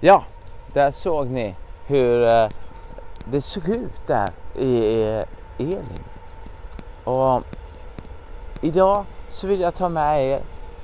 Ja, där såg ni hur eh, det såg ut där i Elim. Och idag så vill jag ta med er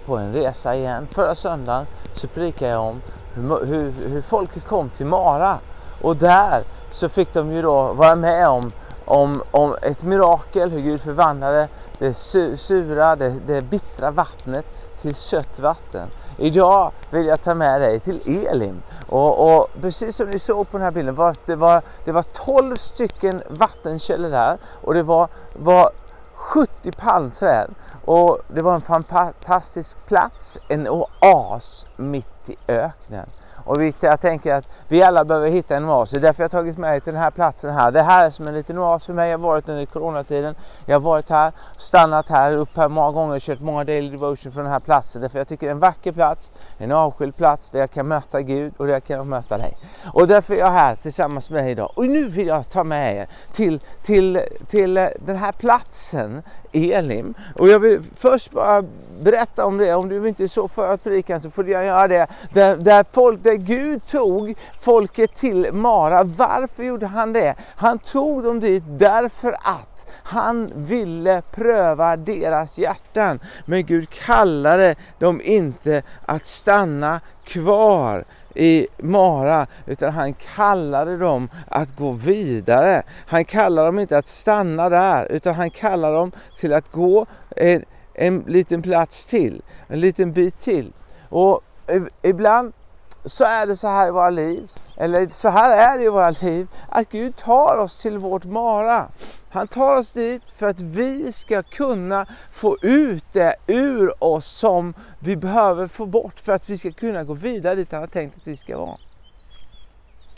på en resa igen. Förra söndagen så predikade jag om hur, hur, hur folket kom till Mara och där så fick de ju då vara med om, om, om ett mirakel, hur Gud förvandlade det sura, det, det bittra vattnet till sött vatten. Idag vill jag ta med dig till Elim. Och, och precis som ni såg på den här bilden, var, det, var, det var 12 stycken vattenkällor där och det var, var 70 palmträd. Och det var en fantastisk plats, en oas mitt i öknen. Och jag tänker att vi alla behöver hitta en oas. Det är därför jag har tagit med till den här platsen här. Det här är som en liten oas för mig. Jag har varit under coronatiden. Jag har varit här, stannat här, upp här många gånger, och kört många daily devotion från den här platsen. Därför jag tycker det är en vacker plats, en avskild plats där jag kan möta Gud och där jag kan möta dig. Och därför är jag här tillsammans med dig idag. Och nu vill jag ta med er till, till, till eh, den här platsen Elim. Och jag vill först bara berätta om det. Om du inte är så för att predikan så får jag göra det. Där, där, folk, där Gud tog folket till Mara. Varför gjorde han det? Han tog dem dit därför att han ville pröva deras hjärtan. Men Gud kallade dem inte att stanna kvar i Mara, utan han kallade dem att gå vidare. Han kallade dem inte att stanna där, utan han kallade dem till att gå en, en liten plats till, en liten bit till. Och ibland så är det så här i våra liv, eller så här är det i våra liv, att Gud tar oss till vårt Mara. Han tar oss dit för att vi ska kunna få ut det ur oss som vi behöver få bort för att vi ska kunna gå vidare dit han har tänkt att vi ska vara.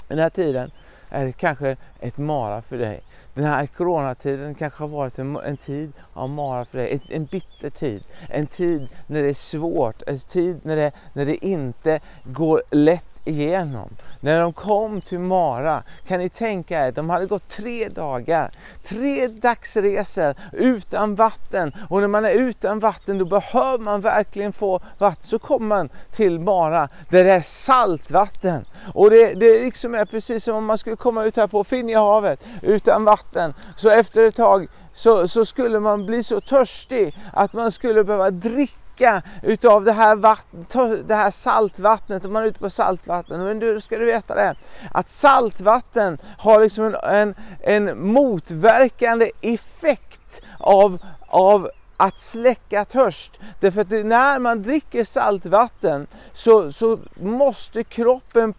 Den här tiden är det kanske ett mara för dig. Den här coronatiden kanske har varit en, en tid av mara för dig, en, en bitter tid. En tid när det är svårt, en tid när det, när det inte går lätt igenom. När de kom till Mara, kan ni tänka er, de hade gått tre dagar, tre dagsresor utan vatten. Och när man är utan vatten då behöver man verkligen få vatten. Så kommer man till Mara där det är saltvatten. Och det, det liksom är precis som om man skulle komma ut här på Finjahavet utan vatten. Så efter ett tag så, så skulle man bli så törstig att man skulle behöva dricka dricka utav det här, vatten, det här saltvattnet, om man är ute på saltvatten. Men då ska du veta det, att saltvatten har liksom en, en, en motverkande effekt av, av att släcka törst. Därför att när man dricker saltvatten så, så måste kroppen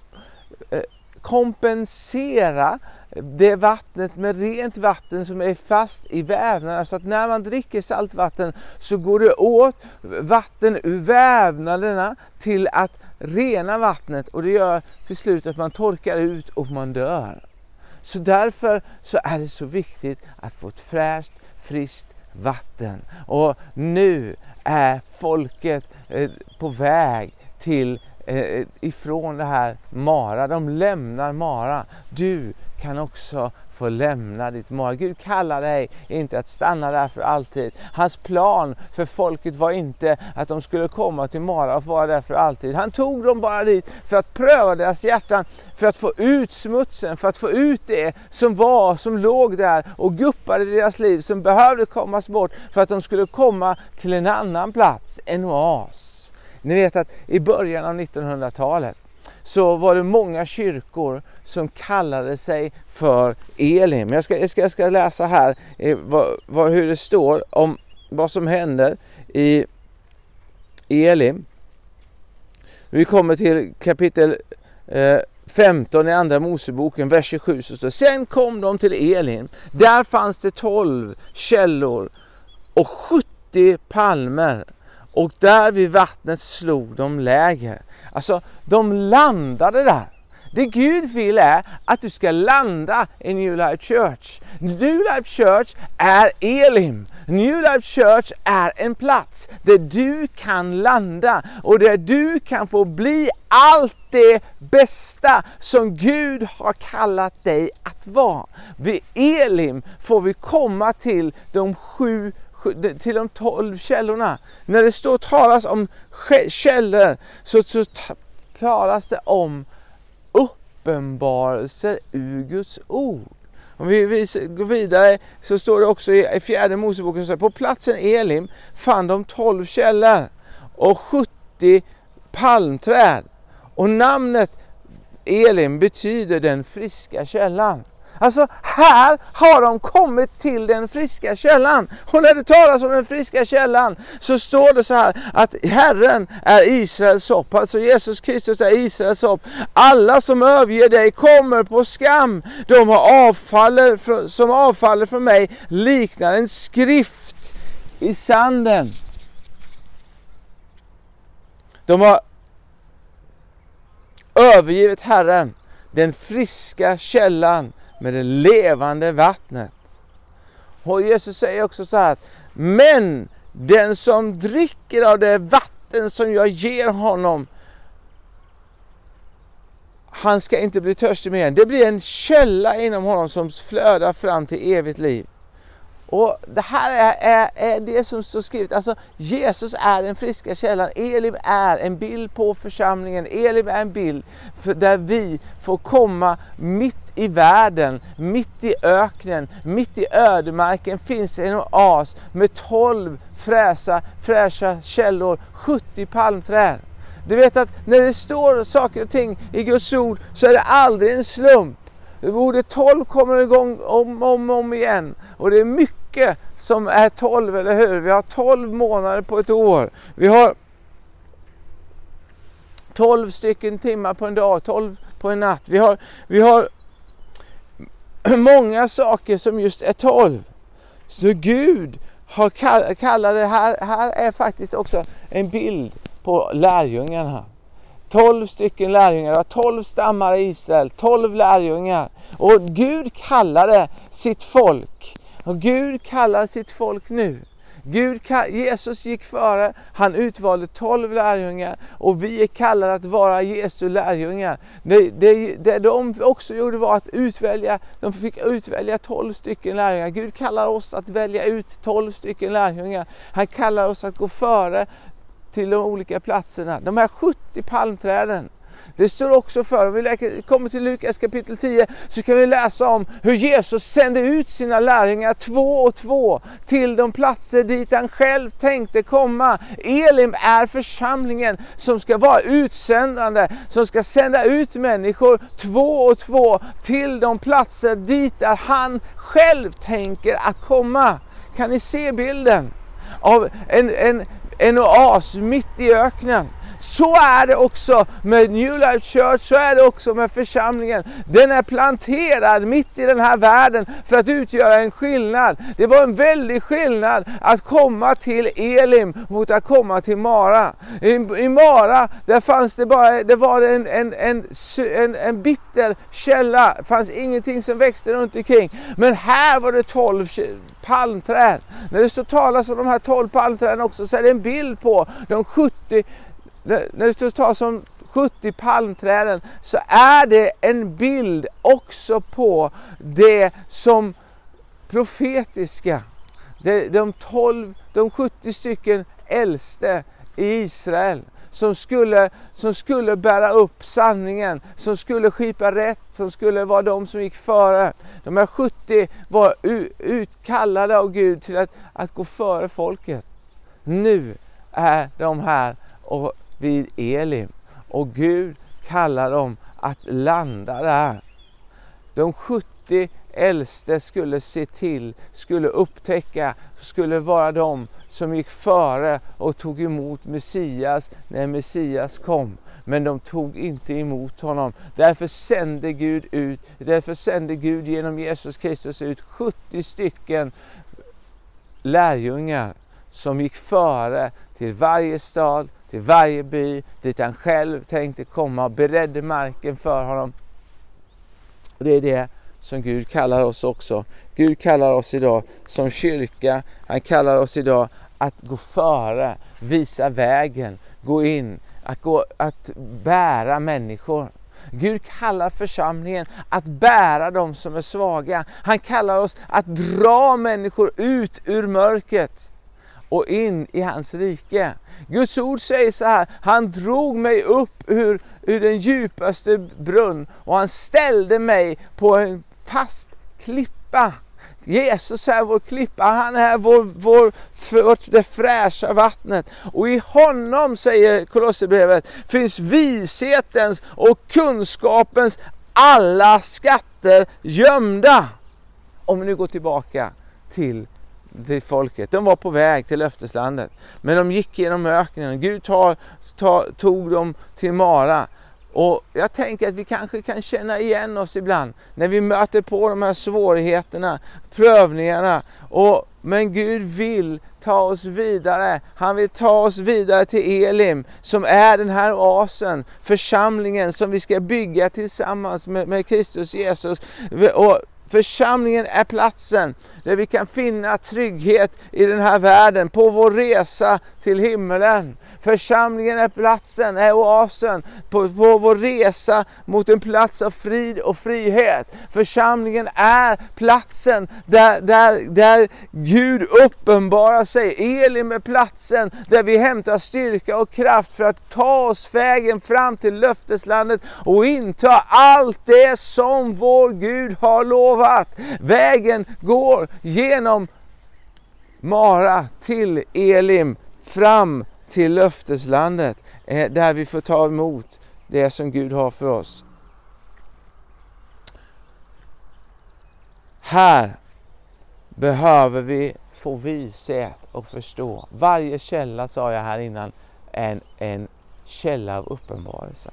kompensera det vattnet med rent vatten som är fast i vävnaderna. Så att när man dricker saltvatten så går det åt vatten ur vävnaderna till att rena vattnet och det gör till slut att man torkar ut och man dör. Så därför så är det så viktigt att få ett fräscht, friskt vatten. Och nu är folket eh, på väg till Eh, eh, ifrån det här Mara. De lämnar Mara. Du kan också få lämna ditt Mara. Gud kallar dig inte att stanna där för alltid. Hans plan för folket var inte att de skulle komma till Mara och vara där för alltid. Han tog dem bara dit för att pröva deras hjärtan, för att få ut smutsen, för att få ut det som var, som låg där och guppade i deras liv, som behövde kommas bort för att de skulle komma till en annan plats, en oas. Ni vet att i början av 1900-talet så var det många kyrkor som kallade sig för Elim. Jag ska, jag ska, jag ska läsa här eh, vad, vad, hur det står om vad som händer i Elim. Vi kommer till kapitel eh, 15 i andra Moseboken, vers 27 så står Sen kom de till Elim. Där fanns det 12 källor och 70 palmer och där vid vattnet slog de läger. Alltså, de landade där. Det Gud vill är att du ska landa i New Life Church. New Life Church är Elim. New Life Church är en plats där du kan landa och där du kan få bli allt det bästa som Gud har kallat dig att vara. Vid Elim får vi komma till de sju till de tolv källorna. När det står talas om källor så, så talas det om uppenbarelser ur Guds ord. Om vi, går vidare så står det också i fjärde Moseboken så på platsen Elim fann de tolv källor och 70 palmträd. Och namnet Elim betyder den friska källan. Alltså här har de kommit till den friska källan. Och när det talas om den friska källan så står det så här att Herren är Israels hopp. Alltså Jesus Kristus är Israels hopp. Alla som överger dig kommer på skam. De har avfaller, som avfaller från mig liknar en skrift i sanden. De har övergivit Herren, den friska källan med det levande vattnet. Och Jesus säger också så här att men den som dricker av det vatten som jag ger honom han ska inte bli törstig mer. Det blir en källa inom honom som flödar fram till evigt liv. Och Det här är, är, är, det som står skrivet. Alltså Jesus är den friska källan. Elim är en bild på församlingen. Elim är en bild för där vi får komma mitt i världen, mitt i öknen, mitt i ödemarken finns en oas med 12 fräsa, fräscha källor, 70 palmträd. Du vet att när det står saker och ting i Guds ord så är det aldrig en slump. Ordet 12 kommer igång om och om, om igen. Och det är mycket mycket som är 12, eller hur? Vi har 12 månader på ett år. Vi har 12 stycken timmar på en dag, 12 på en natt. Vi har, vi har många saker som just är 12. Så Gud har kallat det här, här är faktiskt också en bild på lärjungarna. 12 stycken lärjungar, 12 stammar i Israel, 12 lärjungar. Och Gud kallade sitt folk. Och Gud kallar sitt folk nu. Gud, Jesus gick före, han utvalde 12 lärjungar och vi är kallade att vara Jesu lärjungar. Det, det, det de också gjorde var att utvälja, de fick utvälja 12 stycken lärjungar. Gud kallar oss att välja ut 12 stycken lärjungar. Han kallar oss att gå före till de olika platserna. De här 70 palmträden. Det står också för, om vi kommer till Lukas kapitel 10, så kan vi läsa om hur Jesus sände ut sina lärjungar två och två till de platser dit han själv tänkte komma. Elim är församlingen som ska vara utsändande, som ska sända ut människor två och två till de platser dit där han själv tänker att komma. Kan ni se bilden? Av en, en, en oas mitt i öknen. Så är det också med New Life Church, så är det också med församlingen. Den är planterad mitt i den här världen för att utgöra en skillnad. Det var en väldig skillnad att komma till Elim mot att komma till Mara. I, i Mara där fanns det bara det var en, en, en, en, en bitter källa, det fanns ingenting som växte runt omkring. Men här var det tolv palmträd. När det står talas om de här tolv palmträden också så är det en bild på de 70 när det talas om 70 palmträden så är det en bild också på det som profetiska. De 12, de 70 stycken äldste i Israel som skulle, som skulle bära upp sanningen, som skulle skipa rätt, som skulle vara de som gick före. De här 70 var utkallade av Gud till att, att gå före folket. Nu är de här och vid Elim och Gud kallar dem att landa där. De 70 äldste skulle se till, skulle upptäcka, skulle vara de som gick före och tog emot Messias när Messias kom. Men de tog inte emot honom. Därför sände Gud ut, därför sände Gud genom Jesus Kristus ut 70 stycken lärjungar som gick före till varje stad, till varje by dit han själv tänkte komma och beredde marken för honom. Och Det är det som Gud kallar oss också. Gud kallar oss idag som kyrka, han kallar oss idag att gå före, visa vägen, gå in, att, gå, att bära människor. Gud kallar församlingen att bära de som är svaga. Han kallar oss att dra människor ut ur mörkret och in i hans rike. Guds ord säger så här, han drog mig upp ur, ur den djupaste brunn och han ställde mig på en fast klippa. Jesus är vår klippa, han är vår, vår, för det fräscha vattnet. Och i honom, säger Kolosserbrevet, finns vishetens och kunskapens alla skatter gömda. Om vi nu går tillbaka till till folket. De var på väg till löfteslandet. Men de gick genom öknen. Gud tar, tar, tog dem till Mara. Och jag tänker att vi kanske kan känna igen oss ibland när vi möter på de här svårigheterna, prövningarna. Och, men Gud vill ta oss vidare. Han vill ta oss vidare till Elim som är den här oasen, församlingen som vi ska bygga tillsammans med, med Kristus Jesus. Och Församlingen är platsen där vi kan finna trygghet i den här världen på vår resa till himmelen. Församlingen är platsen, är oasen på, på vår resa mot en plats av frid och frihet. Församlingen är platsen där, där, där Gud uppenbarar sig. Elim är platsen där vi hämtar styrka och kraft för att ta oss vägen fram till löfteslandet och inta allt det som vår Gud har lovat. Vägen går genom Mara till Elim fram till löfteslandet eh, där vi får ta emot det som Gud har för oss. Här behöver vi få vishet och förstå. Varje källa, sa jag här innan, är en, en källa av uppenbarelse.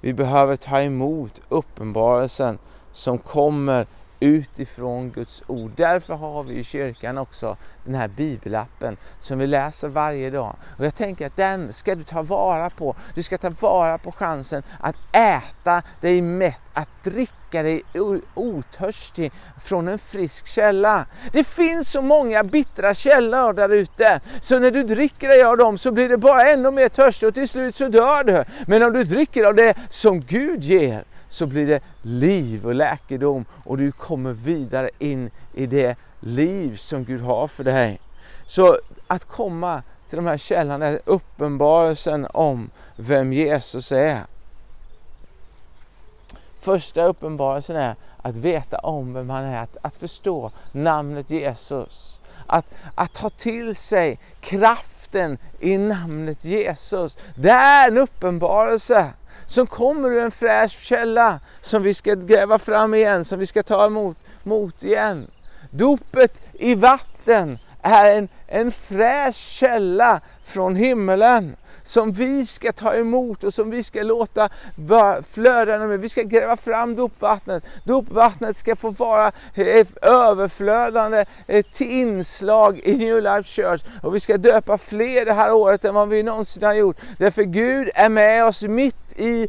Vi behöver ta emot uppenbarelsen som kommer utifrån Guds ord. Därför har vi i kyrkan också den här bibelappen som vi läser varje dag. Och jag tänker att den ska du ta vara på. Du ska ta vara på chansen att äta dig mätt, att dricka dig otörstig från en frisk källa. Det finns så många bittra källor där ute, så när du dricker dig av dem så blir det bara ännu mer törstig och till slut så dör du. Men om du dricker av det som Gud ger, så blir det liv och läkedom och du kommer vidare in i det liv som Gud har för dig. Så att komma till de här källorna är uppenbarelsen om vem Jesus är. Första uppenbarelsen är att veta om vem han är, att, att förstå namnet Jesus. Att, att ta till sig kraften i namnet Jesus. Det är en uppenbarelse som kommer ur en fräsch källa som vi ska gräva fram igen, som vi ska ta emot mot igen. Dopet i vatten är en, en fräsch källa från himmelen som vi ska ta emot och som vi ska låta flöda med. Vi ska gräva fram dopvattnet. Dopvattnet ska få vara ett överflödande eh, ett inslag i New Life Church och vi ska döpa fler det här året än vad vi någonsin har gjort. Därför Gud är med oss mitt i,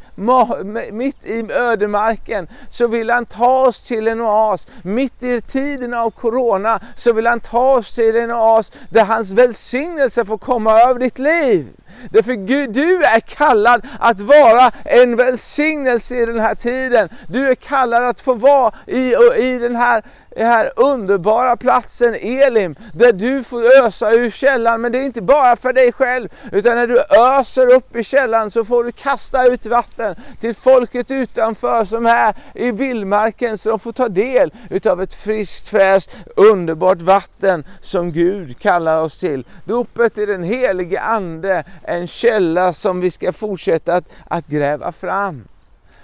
mitt i ödemarken så vill han ta oss till en oas. Mitt i tiden av Corona så vill han ta oss till en oas där hans välsignelse får komma över ditt liv. Därför Gud, du är kallad att vara en välsignelse i den här tiden. Du är kallad att få vara i, i den här den här underbara platsen Elim, där du får ösa ur källan. Men det är inte bara för dig själv, utan när du öser upp i källan så får du kasta ut vatten till folket utanför som är i vildmarken, så de får ta del utav ett friskt, fräscht, underbart vatten som Gud kallar oss till. Dopet i den helige Ande, en källa som vi ska fortsätta att, att gräva fram.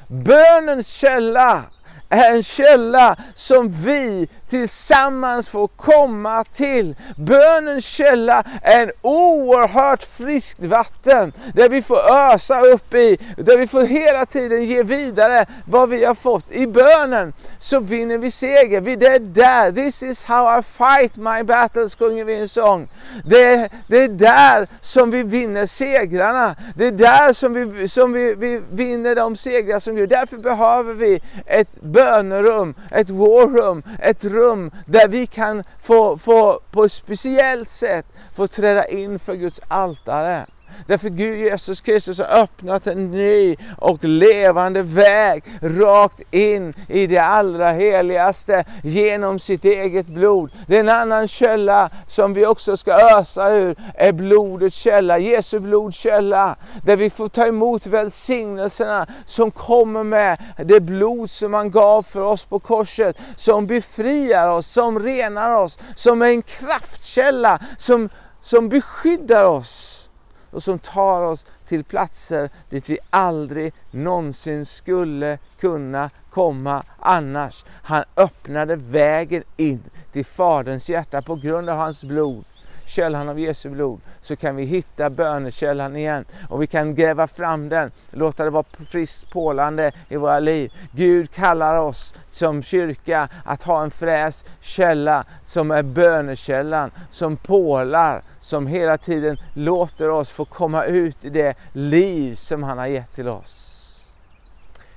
Bönens källa är en källa som vi tillsammans får komma till. Bönens källa är en oerhört friskt vatten där vi får ösa upp i, där vi får hela tiden ge vidare vad vi har fått. I bönen så vinner vi seger. Vi det är där, this is how I fight my battles, sjunger vi en sång. Det, det är där som vi vinner segrarna. Det är där som vi, som vi, vi vinner de segrar som Gud. Därför behöver vi ett bönerum, ett war room, ett rum där vi kan få, få på ett speciellt sätt få träda in för Guds altare. Därför Gud Jesus Kristus har öppnat en ny och levande väg rakt in i det allra heligaste genom sitt eget blod. Det är en annan källa som vi också ska ösa ur, är blodets källa, Jesu blods källa. Där vi får ta emot välsignelserna som kommer med det blod som han gav för oss på korset, som befriar oss, som renar oss, som är en kraftkälla, som, som beskyddar oss och som tar oss till platser dit vi aldrig någonsin skulle kunna komma annars. Han öppnade vägen in till Faderns hjärta på grund av hans blod källan av Jesu blod så kan vi hitta bönekällan igen och vi kan gräva fram den, låta det vara friskt pålande i våra liv. Gud kallar oss som kyrka att ha en fräs källa som är bönekällan, som pålar, som hela tiden låter oss få komma ut i det liv som han har gett till oss.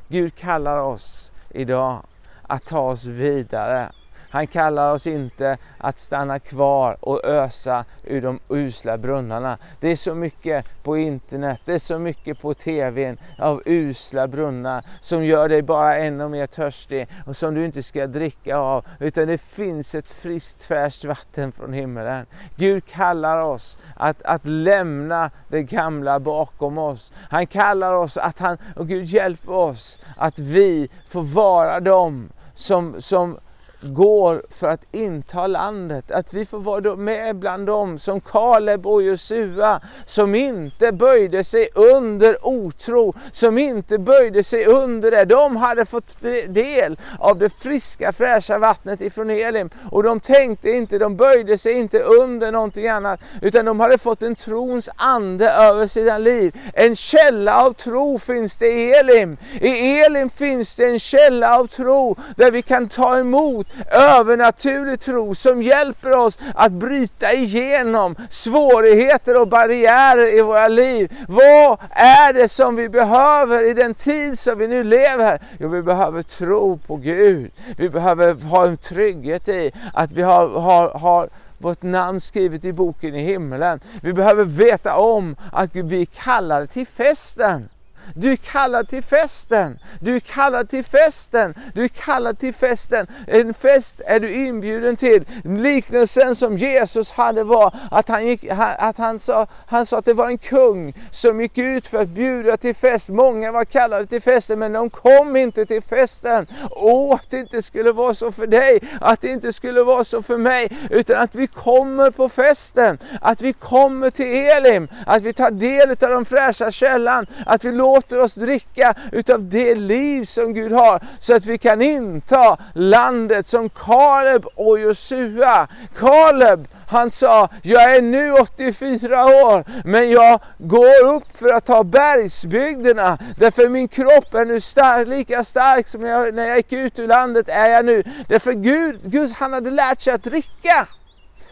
Gud kallar oss idag att ta oss vidare han kallar oss inte att stanna kvar och ösa ur de usla brunnarna. Det är så mycket på internet, det är så mycket på tvn av usla brunnar som gör dig bara ännu mer törstig och som du inte ska dricka av. Utan det finns ett friskt färskt vatten från himmelen. Gud kallar oss att, att lämna det gamla bakom oss. Han kallar oss att han, och Gud hjälper oss att vi får vara dem som, som går för att inta landet. Att vi får vara med bland dem som Kaleb och Josua som inte böjde sig under otro, som inte böjde sig under det. De hade fått del av det friska fräscha vattnet ifrån Elim och de tänkte inte, de böjde sig inte under någonting annat utan de hade fått en trons ande över sina liv. En källa av tro finns det i Elim. I Elim finns det en källa av tro där vi kan ta emot övernaturlig tro som hjälper oss att bryta igenom svårigheter och barriärer i våra liv. Vad är det som vi behöver i den tid som vi nu lever? Jo, vi behöver tro på Gud. Vi behöver ha en trygghet i att vi har, har, har vårt namn skrivet i boken i himlen. Vi behöver veta om att vi kallar till festen. Du är kallad till festen. Du är kallad till festen. Du är kallad till festen. En fest är du inbjuden till. Liknelsen som Jesus hade var att han, gick, att han, sa, han sa att det var en kung som gick ut för att bjuda till fest. Många var kallade till festen men de kom inte till festen. Åh, att det inte skulle vara så för dig, att det inte skulle vara så för mig, utan att vi kommer på festen. Att vi kommer till Elim, att vi tar del av den fräscha källan, att vi låter låter oss dricka utav det liv som Gud har så att vi kan inta landet som Kaleb och Josua. Kaleb han sa, jag är nu 84 år, men jag går upp för att ta bergsbygderna, därför min kropp är nu stark, lika stark som när jag, när jag gick ut ur landet är jag nu. Därför Gud, Gud han hade lärt sig att dricka.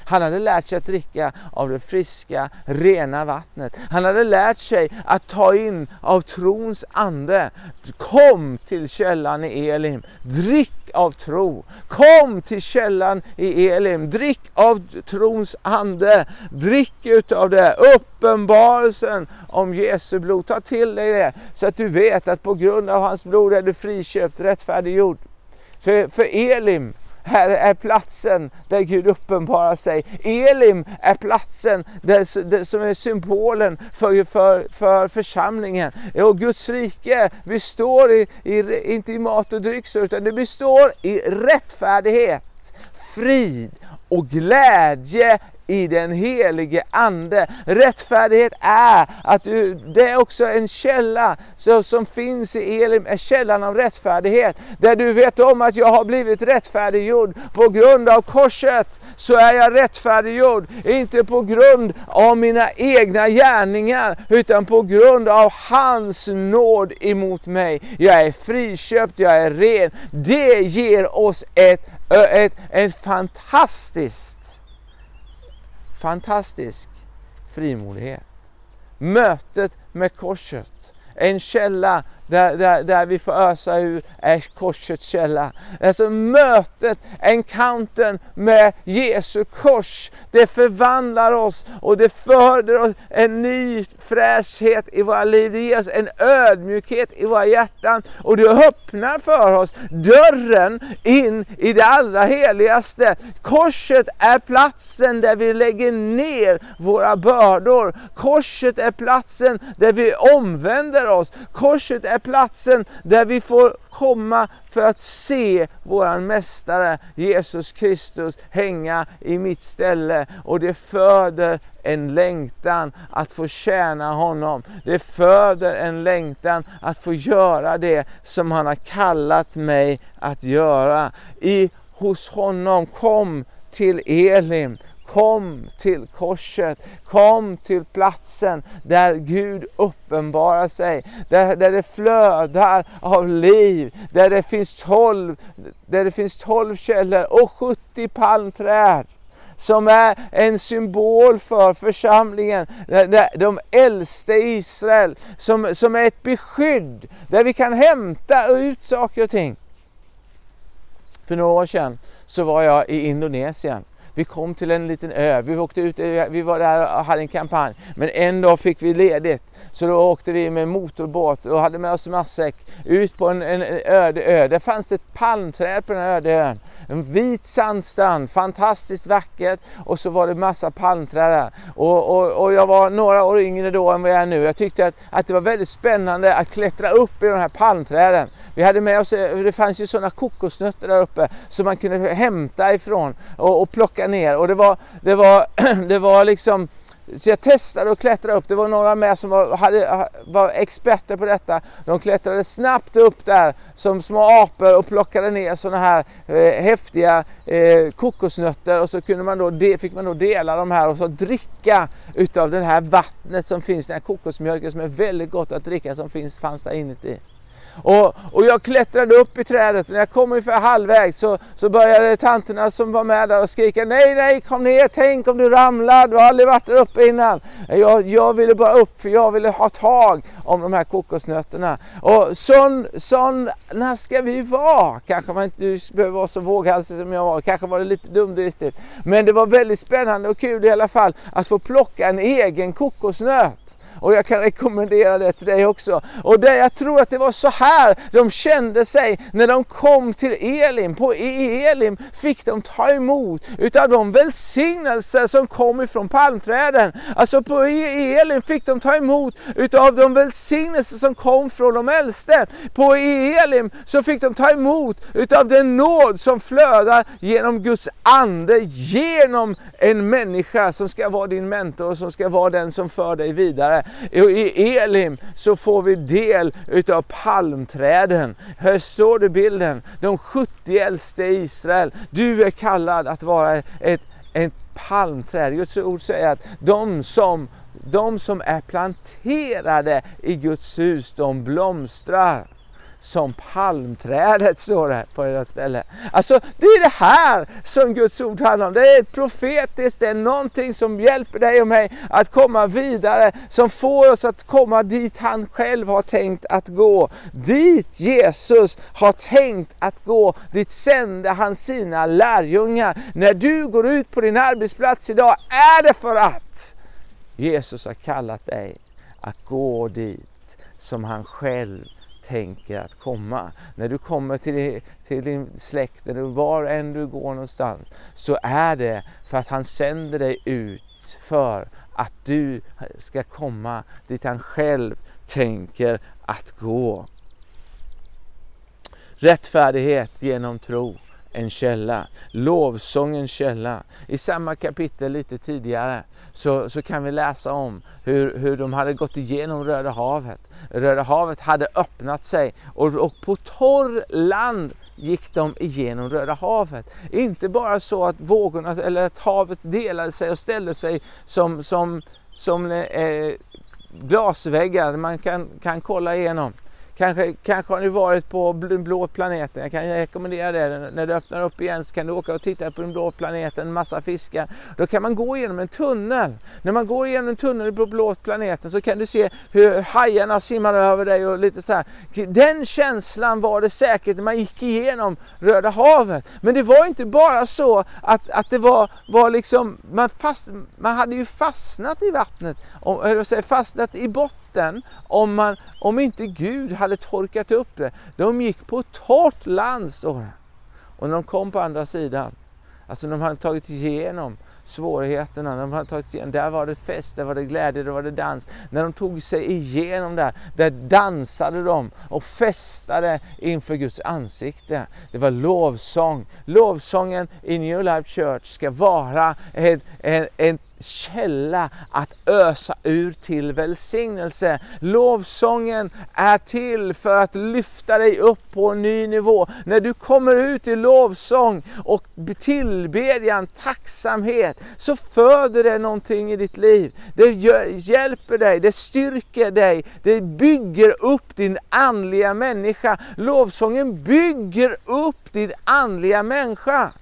Han hade lärt sig att dricka av det friska, rena vattnet. Han hade lärt sig att ta in av trons ande. Kom till källan i Elim, drick av tro. Kom till källan i Elim, drick av trons ande. Drick utav det, uppenbarelsen om Jesu blod. Ta till dig det så att du vet att på grund av hans blod är du friköpt, rättfärdiggjord. För, för Elim här är platsen där Gud uppenbarar sig. Elim är platsen där, där, som är symbolen för, för, för församlingen. Och Guds rike består i, i, inte i mat och dryck utan det består i rättfärdighet, frid och glädje i den helige Ande. Rättfärdighet är att du, det är också en källa så, som finns i Elim, är källan av rättfärdighet. Där du vet om att jag har blivit rättfärdiggjord på grund av korset så är jag rättfärdiggjord. Inte på grund av mina egna gärningar utan på grund av hans nåd emot mig. Jag är friköpt, jag är ren. Det ger oss ett, ett, ett fantastiskt fantastisk frimodighet. Mötet med korset, en källa där, där, där vi får ösa ur är korsets källa. Alltså mötet, encountern med Jesu kors, det förvandlar oss och det föder oss en ny fräschhet i våra liv. Det ger oss en ödmjukhet i våra hjärtan och det öppnar för oss dörren in i det allra heligaste. Korset är platsen där vi lägger ner våra bördor. Korset är platsen där vi omvänder oss. Korset är platsen där vi får komma för att se våran Mästare Jesus Kristus hänga i mitt ställe. Och det föder en längtan att få tjäna honom. Det föder en längtan att få göra det som han har kallat mig att göra. I, hos honom kom till Elim Kom till korset, kom till platsen där Gud uppenbarar sig, där, där det flödar av liv, där det finns tolv, där det finns tolv källor och 70 palmträd som är en symbol för församlingen, de äldste i Israel, som, som är ett beskydd där vi kan hämta ut saker och ting. För några år sedan så var jag i Indonesien vi kom till en liten ö, vi åkte ut, eh, vi var där och hade en kampanj. Men en dag fick vi ledigt. Så då åkte vi med motorbåt och hade med oss matsäck ut på en, en öde ö. Där fanns det ett palmträd på den här öde ön. En vit sandstrand, fantastiskt vackert och så var det massa palmträd där. Och, och, och, jag var några år yngre då än vad jag är nu. Jag tyckte att, att det var väldigt spännande att klättra upp i de här palmträden. Vi hade med oss, eh, det fanns ju sådana kokosnötter där uppe som man kunde hämta ifrån och, och plocka ner. Och det var, det var, det var liksom så jag testade att klättra upp. Det var några med som var, hade, var experter på detta. De klättrade snabbt upp där som små apor och plockade ner sådana här eh, häftiga eh, kokosnötter och så kunde man då, de, fick man då dela de här och så dricka utav det här vattnet som finns, den här kokosmjölken som är väldigt gott att dricka som finns, fanns där inuti. Och, och jag klättrade upp i trädet. När jag kom ungefär halvvägs så, så började tanterna som var med där och skrika Nej, nej, kom ner, tänk om du ramlar, du har aldrig varit där uppe innan. Jag, jag ville bara upp för jag ville ha tag om de här kokosnötterna. Och sån, ska vi vara. Kanske man inte behöver vara så våghalsig som jag var, kanske var det lite dumdristigt. Men det var väldigt spännande och kul i alla fall att få plocka en egen kokosnöt. Och jag kan rekommendera det till dig också. Och det, jag tror att det var så här de kände sig när de kom till Elim. På e- Elim fick de ta emot utav de välsignelser som kom ifrån palmträden. Alltså på e- Elim fick de ta emot utav de välsignelser som kom från de äldste. På e- Elim så fick de ta emot utav den nåd som flödar genom Guds ande, genom en människa som ska vara din mentor och som ska vara den som för dig vidare. I Elim så får vi del utav palmträden. Här står det bilden, de 70 äldste i Israel. Du är kallad att vara ett, ett palmträd. Guds ord säger att de som, de som är planterade i Guds hus, de blomstrar som palmträdet, står det på ett ställe. Alltså det är det här som Guds ord handlar om. Det är profetiskt, det är någonting som hjälper dig och mig att komma vidare, som får oss att komma dit han själv har tänkt att gå. Dit Jesus har tänkt att gå, dit sände han sina lärjungar. När du går ut på din arbetsplats idag är det för att Jesus har kallat dig att gå dit som han själv tänker att komma. När du kommer till, till din släkt, eller var än du går någonstans, så är det för att han sänder dig ut för att du ska komma dit han själv tänker att gå. Rättfärdighet genom tro en källa. Lovsång en källa. I samma kapitel lite tidigare så, så kan vi läsa om hur, hur de hade gått igenom Röda havet. Röda havet hade öppnat sig och, och på torr land gick de igenom Röda havet. Inte bara så att vågorna eller att havet delade sig och ställde sig som, som, som eh, glasväggar man kan, kan kolla igenom. Kanske, kanske har ni varit på den blå planeten. Jag kan rekommendera det. När du öppnar upp igen så kan du åka och titta på den blå planeten, massa fiskar. Då kan man gå igenom en tunnel. När man går igenom en tunnel på blå planeten så kan du se hur hajarna simmar över dig och lite så här. Den känslan var det säkert när man gick igenom Röda havet. Men det var inte bara så att, att det var, var liksom, man, fast, man hade ju fastnat i vattnet, eller säga, fastnat i botten om, man, om inte Gud hade torkat upp det. De gick på torrt land står det. Och när de kom på andra sidan, alltså de hade tagit igenom svårigheterna, när de hade tagit sig igenom, där var det fest, där var det glädje, där var det dans. När de tog sig igenom där, där dansade de och festade inför Guds ansikte. Det var lovsång. Lovsången i New Life Church ska vara en, en, en källa att ösa ur till välsignelse. Lovsången är till för att lyfta dig upp på en ny nivå. När du kommer ut i lovsång och tillbedjan, tacksamhet, så föder det någonting i ditt liv. Det hjälper dig, det styrker dig, det bygger upp din andliga människa. Lovsången bygger upp din andliga människa.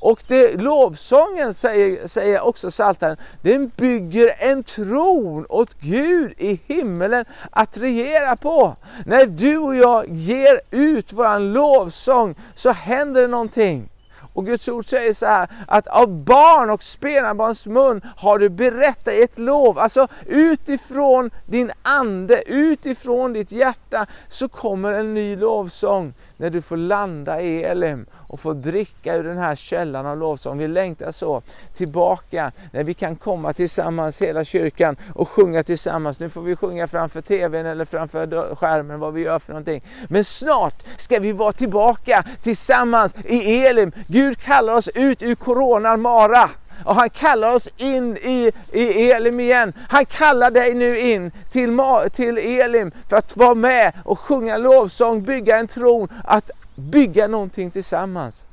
Och det, lovsången, säger, säger också Psaltaren, den bygger en tron åt Gud i himmelen att regera på. När du och jag ger ut våran lovsång så händer det någonting. Och Guds ord säger så här att av barn och spädbarns mun har du berättat ett lov. Alltså utifrån din ande, utifrån ditt hjärta så kommer en ny lovsång när du får landa i Elim och få dricka ur den här källan av lovsång. Vi längtar så tillbaka när vi kan komma tillsammans hela kyrkan och sjunga tillsammans. Nu får vi sjunga framför TVn eller framför skärmen vad vi gör för någonting. Men snart ska vi vara tillbaka tillsammans i Elim. Gud Gud kallar oss ut ur coronan mara och han kallar oss in i, i Elim igen. Han kallar dig nu in till, till Elim för att vara med och sjunga lovsång, bygga en tron, att bygga någonting tillsammans.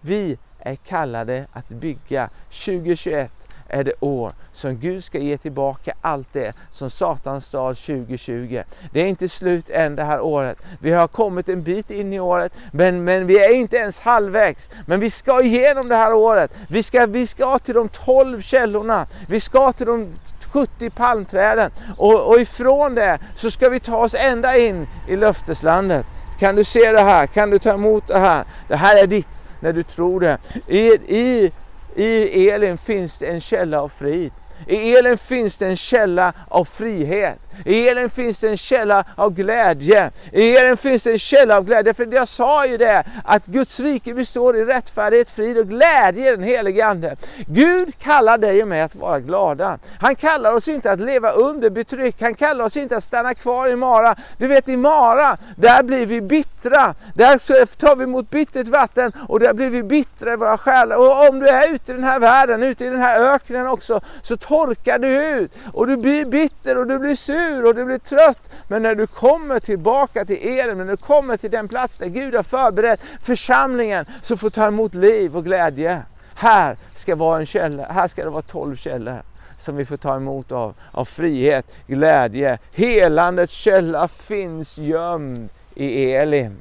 Vi är kallade att bygga 2021 är det år som Gud ska ge tillbaka allt det som Satan stal 2020. Det är inte slut än det här året. Vi har kommit en bit in i året, men, men vi är inte ens halvvägs. Men vi ska igenom det här året. Vi ska, vi ska till de 12 källorna. Vi ska till de 70 palmträden och, och ifrån det så ska vi ta oss ända in i löfteslandet. Kan du se det här? Kan du ta emot det här? Det här är ditt när du tror det. I, i i elen finns det en källa av frid. I elen finns det en källa av frihet. I elen finns det en källa av glädje. I elen finns det en källa av glädje. För jag sa ju det, att Guds rike består i rättfärdighet, frid och glädje i den helige Ande. Gud kallar dig och mig att vara glada. Han kallar oss inte att leva under betryck. Han kallar oss inte att stanna kvar i Mara. Du vet i Mara, där blir vi bittra. Där tar vi emot bittert vatten och där blir vi bittra i våra själar. Och om du är ute i den här världen, ute i den här öknen också, så torkar du ut och du blir bitter och du blir sur sur och du blir trött. Men när du kommer tillbaka till Eden, när du kommer till den plats där Gud har förberett församlingen, så får du ta emot liv och glädje. Här ska, vara en källa, här ska det vara tolv källor som vi får ta emot av, av frihet, glädje. Helandets källa finns gömd i Elim.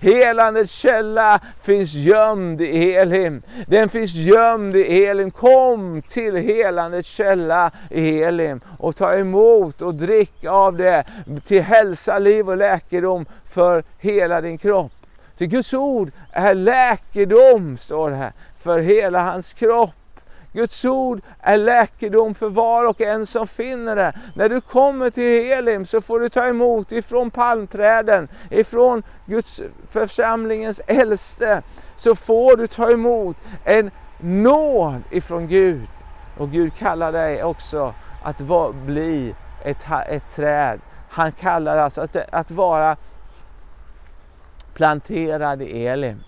Helandets källa finns gömd i Elim. Den finns gömd i Elim. Kom till helandets källa i Elim och ta emot och drick av det till hälsa, liv och läkedom för hela din kropp. Till Guds ord är läkedom, står det här, för hela hans kropp. Guds ord är läkedom för var och en som finner det. När du kommer till Elim så får du ta emot ifrån palmträden, ifrån Guds församlingens äldste, så får du ta emot en nåd ifrån Gud. Och Gud kallar dig också att bli ett, ett träd. Han kallar alltså att, att vara planterad i Elim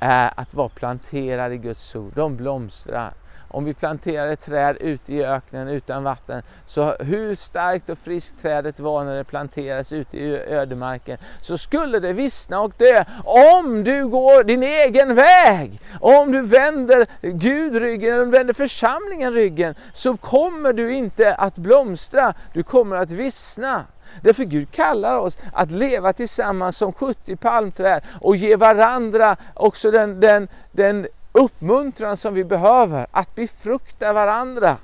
är att vara planterad i Guds ord. De blomstrar. Om vi planterar ett träd ute i öknen utan vatten, så hur starkt och friskt trädet var när det planterades ute i ödemarken, så skulle det vissna och dö. Om du går din egen väg, om du vänder Gud ryggen, eller vänder församlingen ryggen, så kommer du inte att blomstra, du kommer att vissna. Därför Gud kallar oss att leva tillsammans som 70 palmträd och ge varandra också den, den, den uppmuntran som vi behöver, att befrukta varandra.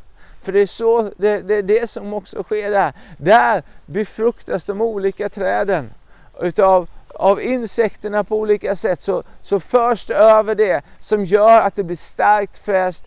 För det är så, det, det, är det som också sker där. Där befruktas de olika träden utav av insekterna på olika sätt så, så förs det över det som gör att det blir starkt fräscht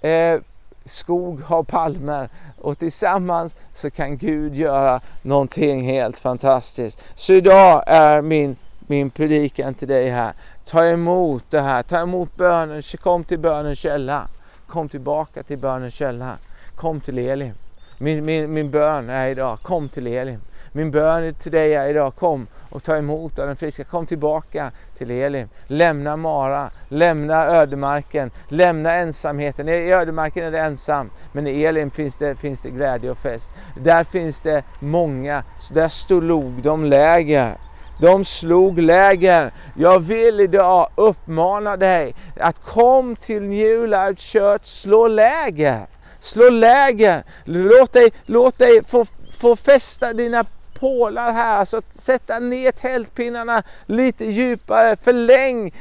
eh, skog av palmer och tillsammans så kan Gud göra någonting helt fantastiskt. Så idag är min, min predikan till dig här. Ta emot det här, ta emot bönen, kom till bönens källa. Kom tillbaka till bönens källa. Kom till Elim. Min, min, min bön är idag, kom till Elim. Min bön till dig är idag, kom och ta emot av den friska. Kom tillbaka till Elim. Lämna Mara, lämna ödemarken, lämna ensamheten. I ödemarken är det ensam, men i Elim finns det, finns det glädje och fest. Där finns det många, där stod de läger. De slog läger. Jag vill idag uppmana dig att kom till New Life Church, slå läger. Slå läger. Låt dig, låt dig få, få fästa dina pålar här, alltså sätta ner tältpinnarna lite djupare, förläng,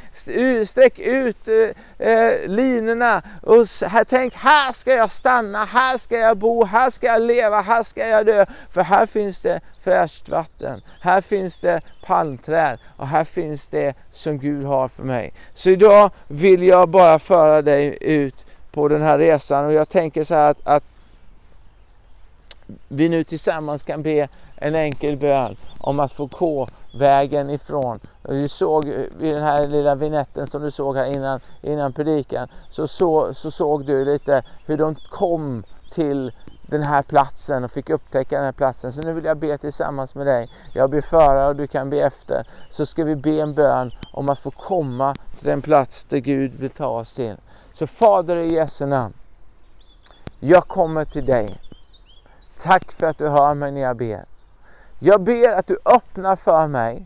sträck ut eh, eh, linorna och här, tänk här ska jag stanna, här ska jag bo, här ska jag leva, här ska jag dö. För här finns det fräscht vatten, här finns det palmträd och här finns det som Gud har för mig. Så idag vill jag bara föra dig ut på den här resan och jag tänker så här att, att vi nu tillsammans kan be en enkel bön om att få gå vägen ifrån. Du såg i den här lilla vinetten som du såg här innan, innan predikan, så, så, så såg du lite hur de kom till den här platsen och fick upptäcka den här platsen. Så nu vill jag be tillsammans med dig. Jag ber före och du kan be efter. Så ska vi be en bön om att få komma till den plats där Gud vill ta oss till. Så Fader i Jesu namn. Jag kommer till dig. Tack för att du hör mig när jag ber. Jag ber att du öppnar för mig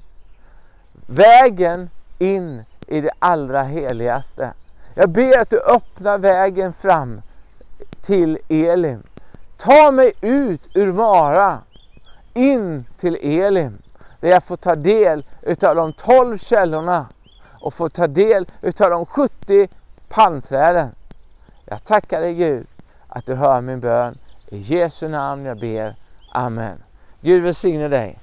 vägen in i det allra heligaste. Jag ber att du öppnar vägen fram till Elim. Ta mig ut ur Mara, in till Elim, där jag får ta del utav de tolv källorna och får ta del utav de 70 palmträden. Jag tackar dig Gud att du hör min bön. I Jesu namn jag ber. Amen. Gud välsigne dig.